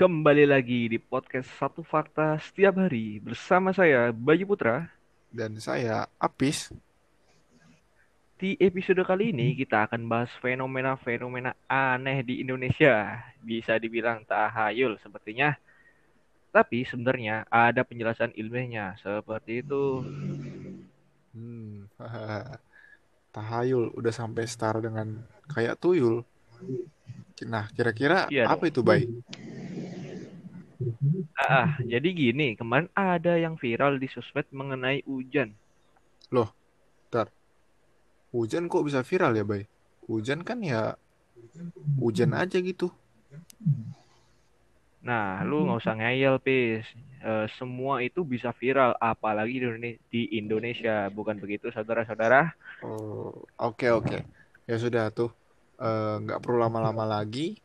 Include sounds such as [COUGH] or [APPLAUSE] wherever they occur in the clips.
Kembali lagi di podcast Satu Fakta setiap hari bersama saya Bayu Putra. Dan saya Apis. Di episode kali ini kita akan bahas fenomena-fenomena aneh di Indonesia. Bisa dibilang tahayul sepertinya. Tapi sebenarnya ada penjelasan ilmiahnya seperti itu. Hmm, tahayul udah sampai setara dengan kayak tuyul. Nah, kira-kira Iya apa dong. itu, Bay? Ah, [LAUGHS] jadi gini, kemarin ada yang viral di sosmed mengenai hujan. Loh, ntar. Hujan kok bisa viral ya, Bay? Hujan kan ya hujan aja gitu. Nah, lu nggak usah ngeyel, Pis. Eh, semua itu bisa viral, apalagi di Indone- di Indonesia. Bukan begitu, saudara-saudara? Oh, oke oke. Ya sudah tuh. Eh, nggak perlu lama-lama lagi.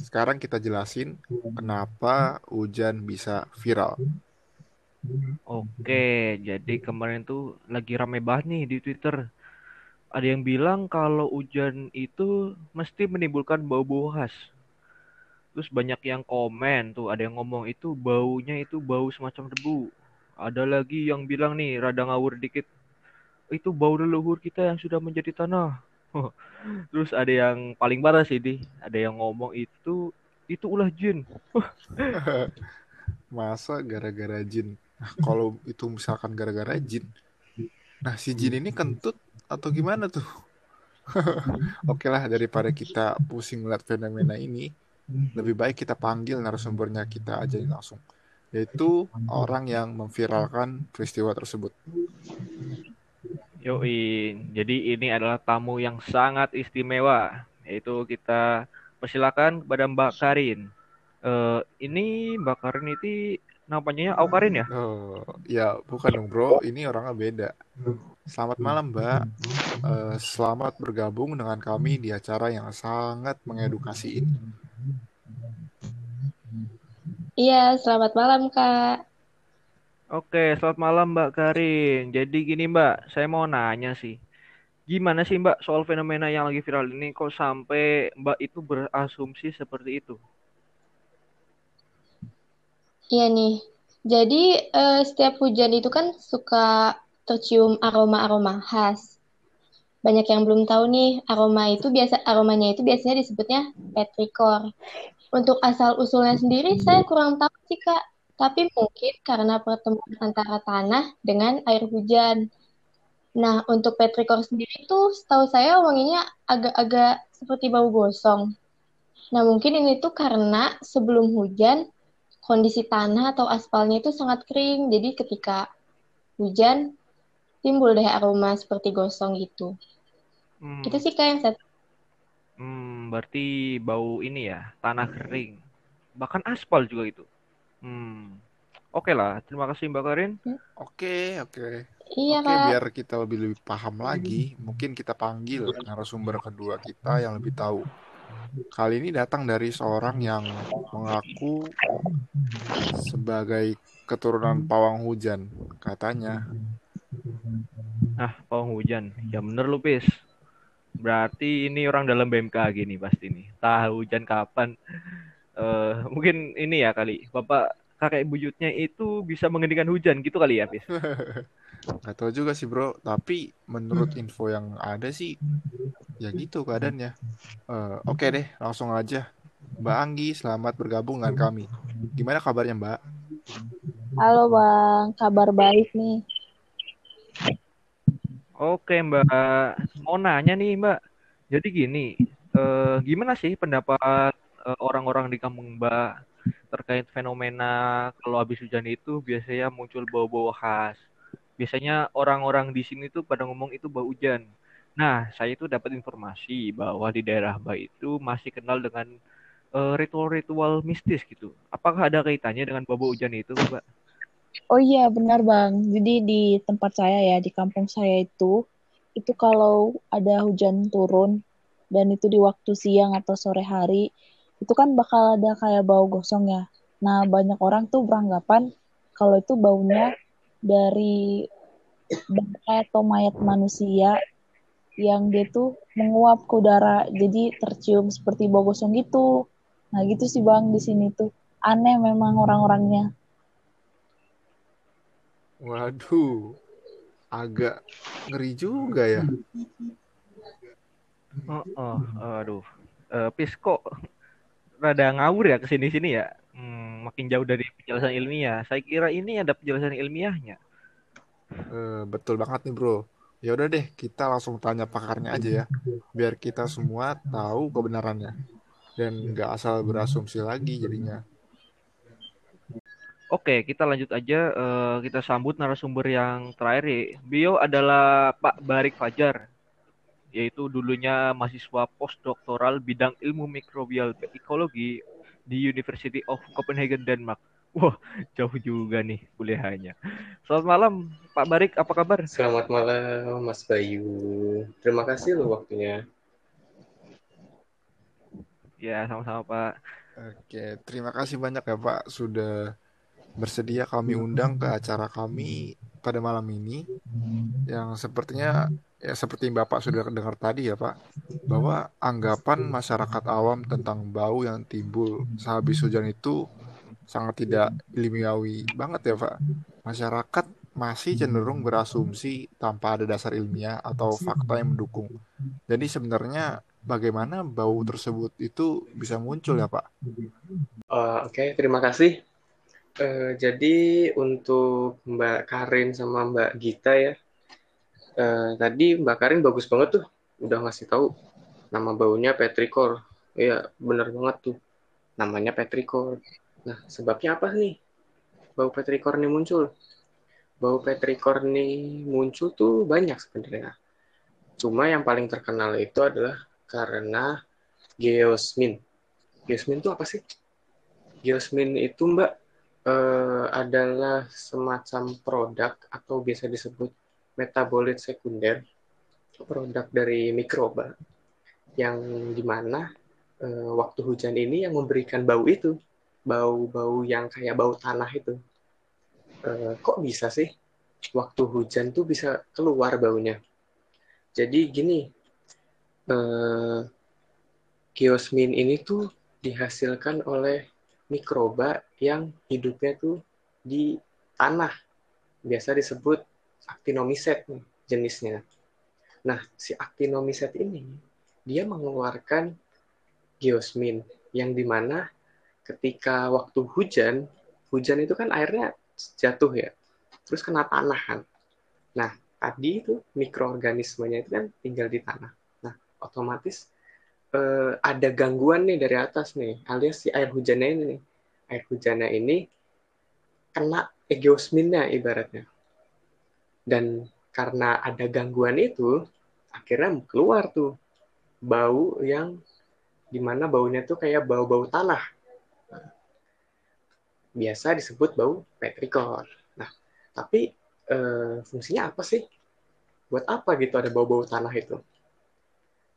Sekarang kita jelasin kenapa hujan bisa viral. Oke, jadi kemarin tuh lagi rame banget nih di Twitter. Ada yang bilang kalau hujan itu mesti menimbulkan bau-bau khas. Terus banyak yang komen tuh, ada yang ngomong itu baunya itu bau semacam debu. Ada lagi yang bilang nih, rada ngawur dikit, itu bau leluhur kita yang sudah menjadi tanah. [LAUGHS] Terus ada yang paling parah sih, di, ada yang ngomong itu itu ulah jin. [LAUGHS] Masa gara-gara jin? Nah, kalau itu misalkan gara-gara jin, nah si jin ini kentut atau gimana tuh? [LAUGHS] Oke lah, daripada kita pusing lihat fenomena ini, lebih baik kita panggil narasumbernya kita aja langsung. Yaitu orang yang memviralkan peristiwa tersebut. Yoi, jadi ini adalah tamu yang sangat istimewa, yaitu kita persilakan kepada Mbak Karin. Eh, ini Mbak Karin itu namanya Aukarin ya? Oh, ya bukan dong bro, ini orangnya beda. Selamat malam Mbak, Eh, selamat bergabung dengan kami di acara yang sangat mengedukasi ini. Iya, selamat malam, Kak. Oke, selamat malam Mbak Karin. Jadi gini Mbak, saya mau nanya sih, gimana sih Mbak soal fenomena yang lagi viral ini kok sampai Mbak itu berasumsi seperti itu? Iya nih. Jadi, eh, setiap hujan itu kan suka tercium aroma-aroma khas. Banyak yang belum tahu nih, aroma itu biasa aromanya itu biasanya disebutnya petrikor. Untuk asal-usulnya sendiri saya kurang tahu sih, Kak. Tapi mungkin karena pertemuan antara tanah dengan air hujan. Nah, untuk petrikor sendiri itu setahu saya wanginya agak-agak seperti bau gosong. Nah, mungkin ini tuh karena sebelum hujan kondisi tanah atau aspalnya itu sangat kering. Jadi ketika hujan timbul deh aroma seperti gosong gitu. Hmm, Itu sih Kak yang saya hmm, berarti bau ini ya, tanah kering. Bahkan aspal juga itu. Hmm, oke lah, terima kasih Mbak Karin. Oke, oke. Iya, Oke, biar kita lebih lebih paham lagi, mungkin kita panggil narasumber kedua kita yang lebih tahu. Kali ini datang dari seorang yang mengaku sebagai keturunan pawang hujan, katanya. Ah, pawang hujan. Ya bener lu, Pis. Berarti ini orang dalam BMKG nih pasti nih. Tahu hujan kapan. Eh, mungkin ini ya kali. Bapak kakek buyutnya itu bisa menghentikan hujan gitu kali ya, Pis. [LAUGHS] Gak tahu juga sih bro, tapi menurut info yang ada sih, ya gitu keadaannya. Eh, oke deh, langsung aja. Mbak Anggi, selamat bergabung dengan kami. Gimana kabarnya Mbak? Halo Bang, kabar baik nih. Oke, Mbak. Mau nanya nih, Mbak. Jadi gini, eh, gimana sih pendapat orang-orang di kampung Mbak terkait fenomena kalau habis hujan itu biasanya muncul bau-bau khas. Biasanya orang-orang di sini tuh pada ngomong itu bau hujan. Nah, saya itu dapat informasi bahwa di daerah Mbak itu masih kenal dengan eh, ritual-ritual mistis gitu. Apakah ada kaitannya dengan bau hujan itu, Mbak? Oh iya benar Bang, jadi di tempat saya ya, di kampung saya itu, itu kalau ada hujan turun dan itu di waktu siang atau sore hari, itu kan bakal ada kayak bau gosong ya. Nah banyak orang tuh beranggapan kalau itu baunya dari bangkai atau mayat manusia yang dia tuh menguap ke udara, jadi tercium seperti bau gosong gitu. Nah gitu sih Bang di sini tuh. aneh memang orang-orangnya. Waduh, agak ngeri juga ya. Oh, oh, aduh. Uh, Pis kok rada ngawur ya ke sini-sini ya. Hmm, makin jauh dari penjelasan ilmiah. Saya kira ini ada penjelasan ilmiahnya. Uh, betul banget nih bro. Ya udah deh, kita langsung tanya pakarnya aja ya, biar kita semua tahu kebenarannya dan nggak asal berasumsi lagi jadinya. Oke, kita lanjut aja. Uh, kita sambut narasumber yang terakhir. Ya. Bio adalah Pak Barik Fajar, yaitu dulunya mahasiswa postdoktoral bidang ilmu mikrobial ekologi di University of Copenhagen, Denmark. Wah, jauh juga nih kuliahnya. Selamat malam, Pak Barik. Apa kabar? Selamat malam, Mas Bayu. Terima kasih loh waktunya. Ya, sama-sama, Pak. Oke, terima kasih banyak ya, Pak, sudah bersedia kami undang ke acara kami pada malam ini yang sepertinya ya seperti Bapak sudah dengar tadi ya Pak bahwa anggapan masyarakat awam tentang bau yang timbul sehabis hujan itu sangat tidak ilmiawi banget ya Pak. Masyarakat masih cenderung berasumsi tanpa ada dasar ilmiah atau fakta yang mendukung. Jadi sebenarnya bagaimana bau tersebut itu bisa muncul ya Pak? Uh, oke okay, terima kasih. Uh, jadi untuk Mbak Karin sama Mbak Gita ya, uh, tadi Mbak Karin bagus banget tuh, udah ngasih tahu nama baunya petrikor. Iya, bener banget tuh, namanya petrikor. Nah, sebabnya apa nih bau petrikor ini muncul? Bau petrikor ini muncul tuh banyak sebenarnya. Cuma yang paling terkenal itu adalah karena geosmin. Geosmin itu apa sih? Geosmin itu Mbak uh, adalah semacam produk atau biasa disebut metabolit sekunder, produk dari mikroba yang di mana uh, waktu hujan ini yang memberikan bau itu, bau-bau yang kayak bau tanah itu. Uh, kok bisa sih waktu hujan tuh bisa keluar baunya? Jadi gini, uh, geosmin ini tuh dihasilkan oleh mikroba yang hidupnya tuh di tanah. Biasa disebut actinomycet jenisnya. Nah, si actinomycet ini dia mengeluarkan geosmin yang di mana ketika waktu hujan, hujan itu kan airnya jatuh ya, terus kena tanah kan. Nah, tadi itu mikroorganismenya itu kan tinggal di tanah. Nah, otomatis uh, ada gangguan nih dari atas nih, alias si air hujannya ini. Air hujannya ini kena egeosminnya ibaratnya. Dan karena ada gangguan itu, akhirnya keluar tuh bau yang di mana baunya tuh kayak bau-bau tanah. Biasa disebut bau petrikor. Nah, tapi e, fungsinya apa sih? Buat apa gitu ada bau-bau tanah itu?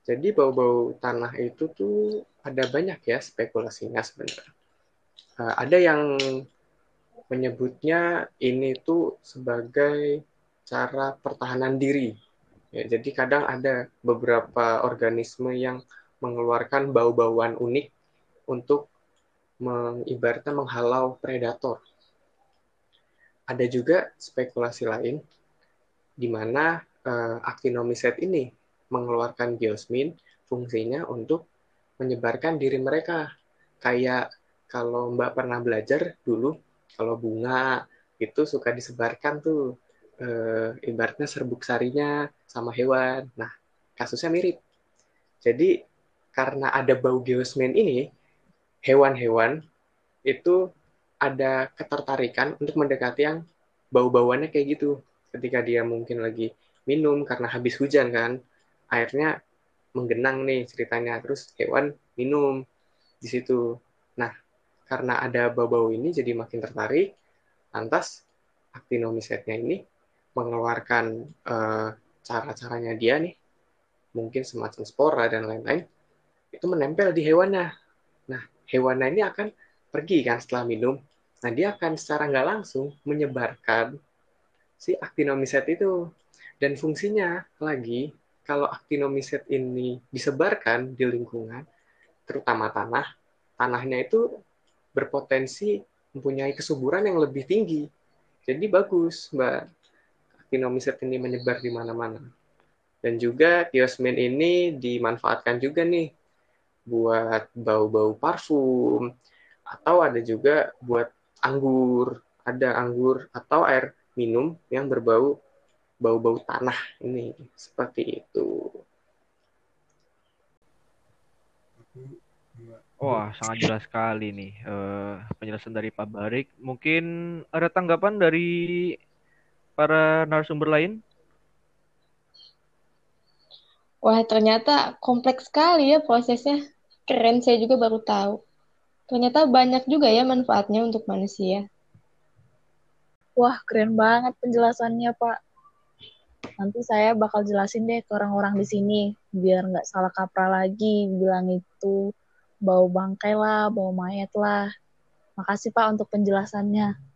Jadi bau-bau tanah itu tuh ada banyak ya spekulasinya sebenarnya. Uh, ada yang menyebutnya ini tuh sebagai cara pertahanan diri. Ya, jadi kadang ada beberapa organisme yang mengeluarkan bau-bauan unik untuk mengibaratnya menghalau predator. Ada juga spekulasi lain di mana uh, actinomycet ini mengeluarkan geosmin fungsinya untuk menyebarkan diri mereka. Kayak kalau Mbak pernah belajar dulu, kalau bunga itu suka disebarkan tuh e, ibaratnya serbuk sarinya sama hewan. Nah, kasusnya mirip. Jadi karena ada bau geosmin ini, hewan-hewan itu ada ketertarikan untuk mendekati yang bau-bauannya kayak gitu. Ketika dia mungkin lagi minum karena habis hujan kan, airnya menggenang nih ceritanya terus hewan minum di situ nah karena ada bau-bau ini jadi makin tertarik lantas actinomycetnya ini mengeluarkan uh, cara-caranya dia nih mungkin semacam spora dan lain-lain itu menempel di hewannya nah hewannya ini akan pergi kan setelah minum nah dia akan secara nggak langsung menyebarkan si actinomycet itu dan fungsinya lagi kalau actinomycet ini disebarkan di lingkungan, terutama tanah, tanahnya itu berpotensi mempunyai kesuburan yang lebih tinggi. Jadi bagus, Mbak. Actinomycete ini menyebar di mana-mana. Dan juga kiosmin ini dimanfaatkan juga nih buat bau-bau parfum, atau ada juga buat anggur, ada anggur atau air minum yang berbau bau-bau tanah ini seperti itu. Wah, sangat jelas sekali nih uh, penjelasan dari Pak Barik. Mungkin ada tanggapan dari para narasumber lain? Wah, ternyata kompleks sekali ya prosesnya. Keren, saya juga baru tahu. Ternyata banyak juga ya manfaatnya untuk manusia. Wah, keren banget penjelasannya, Pak. Nanti saya bakal jelasin deh ke orang-orang di sini, biar nggak salah kaprah lagi bilang itu bau bangkai lah, bau mayat lah. Makasih Pak untuk penjelasannya.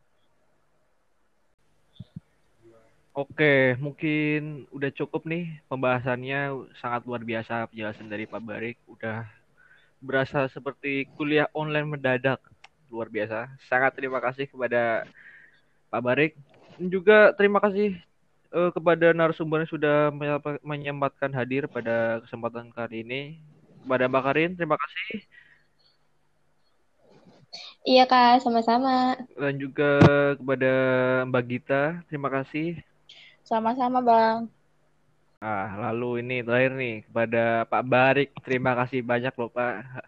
Oke, mungkin udah cukup nih pembahasannya sangat luar biasa penjelasan dari Pak Barik. Udah berasa seperti kuliah online mendadak. Luar biasa. Sangat terima kasih kepada Pak Barik. Dan juga terima kasih uh, kepada narasumber yang sudah menyempatkan hadir pada kesempatan kali ini kepada Mbak Karin. Terima kasih. Iya Kak, sama-sama. Dan juga kepada Mbak Gita, terima kasih. Sama-sama Bang. Ah, lalu ini terakhir nih kepada Pak Barik, terima kasih banyak loh Pak.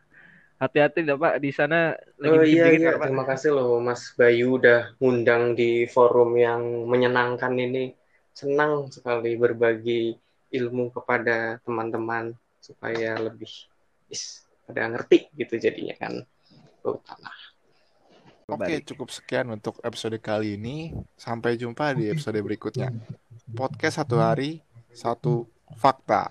Hati-hati loh Pak di sana lagi oh, iya, iya. Pak. Terima kasih loh Mas Bayu udah ngundang di forum yang menyenangkan ini. Senang sekali berbagi ilmu kepada teman-teman supaya lebih is, pada ngerti gitu jadinya kan tanah. Oke, cukup sekian untuk episode kali ini. Sampai jumpa di episode berikutnya. Podcast satu hari, satu fakta.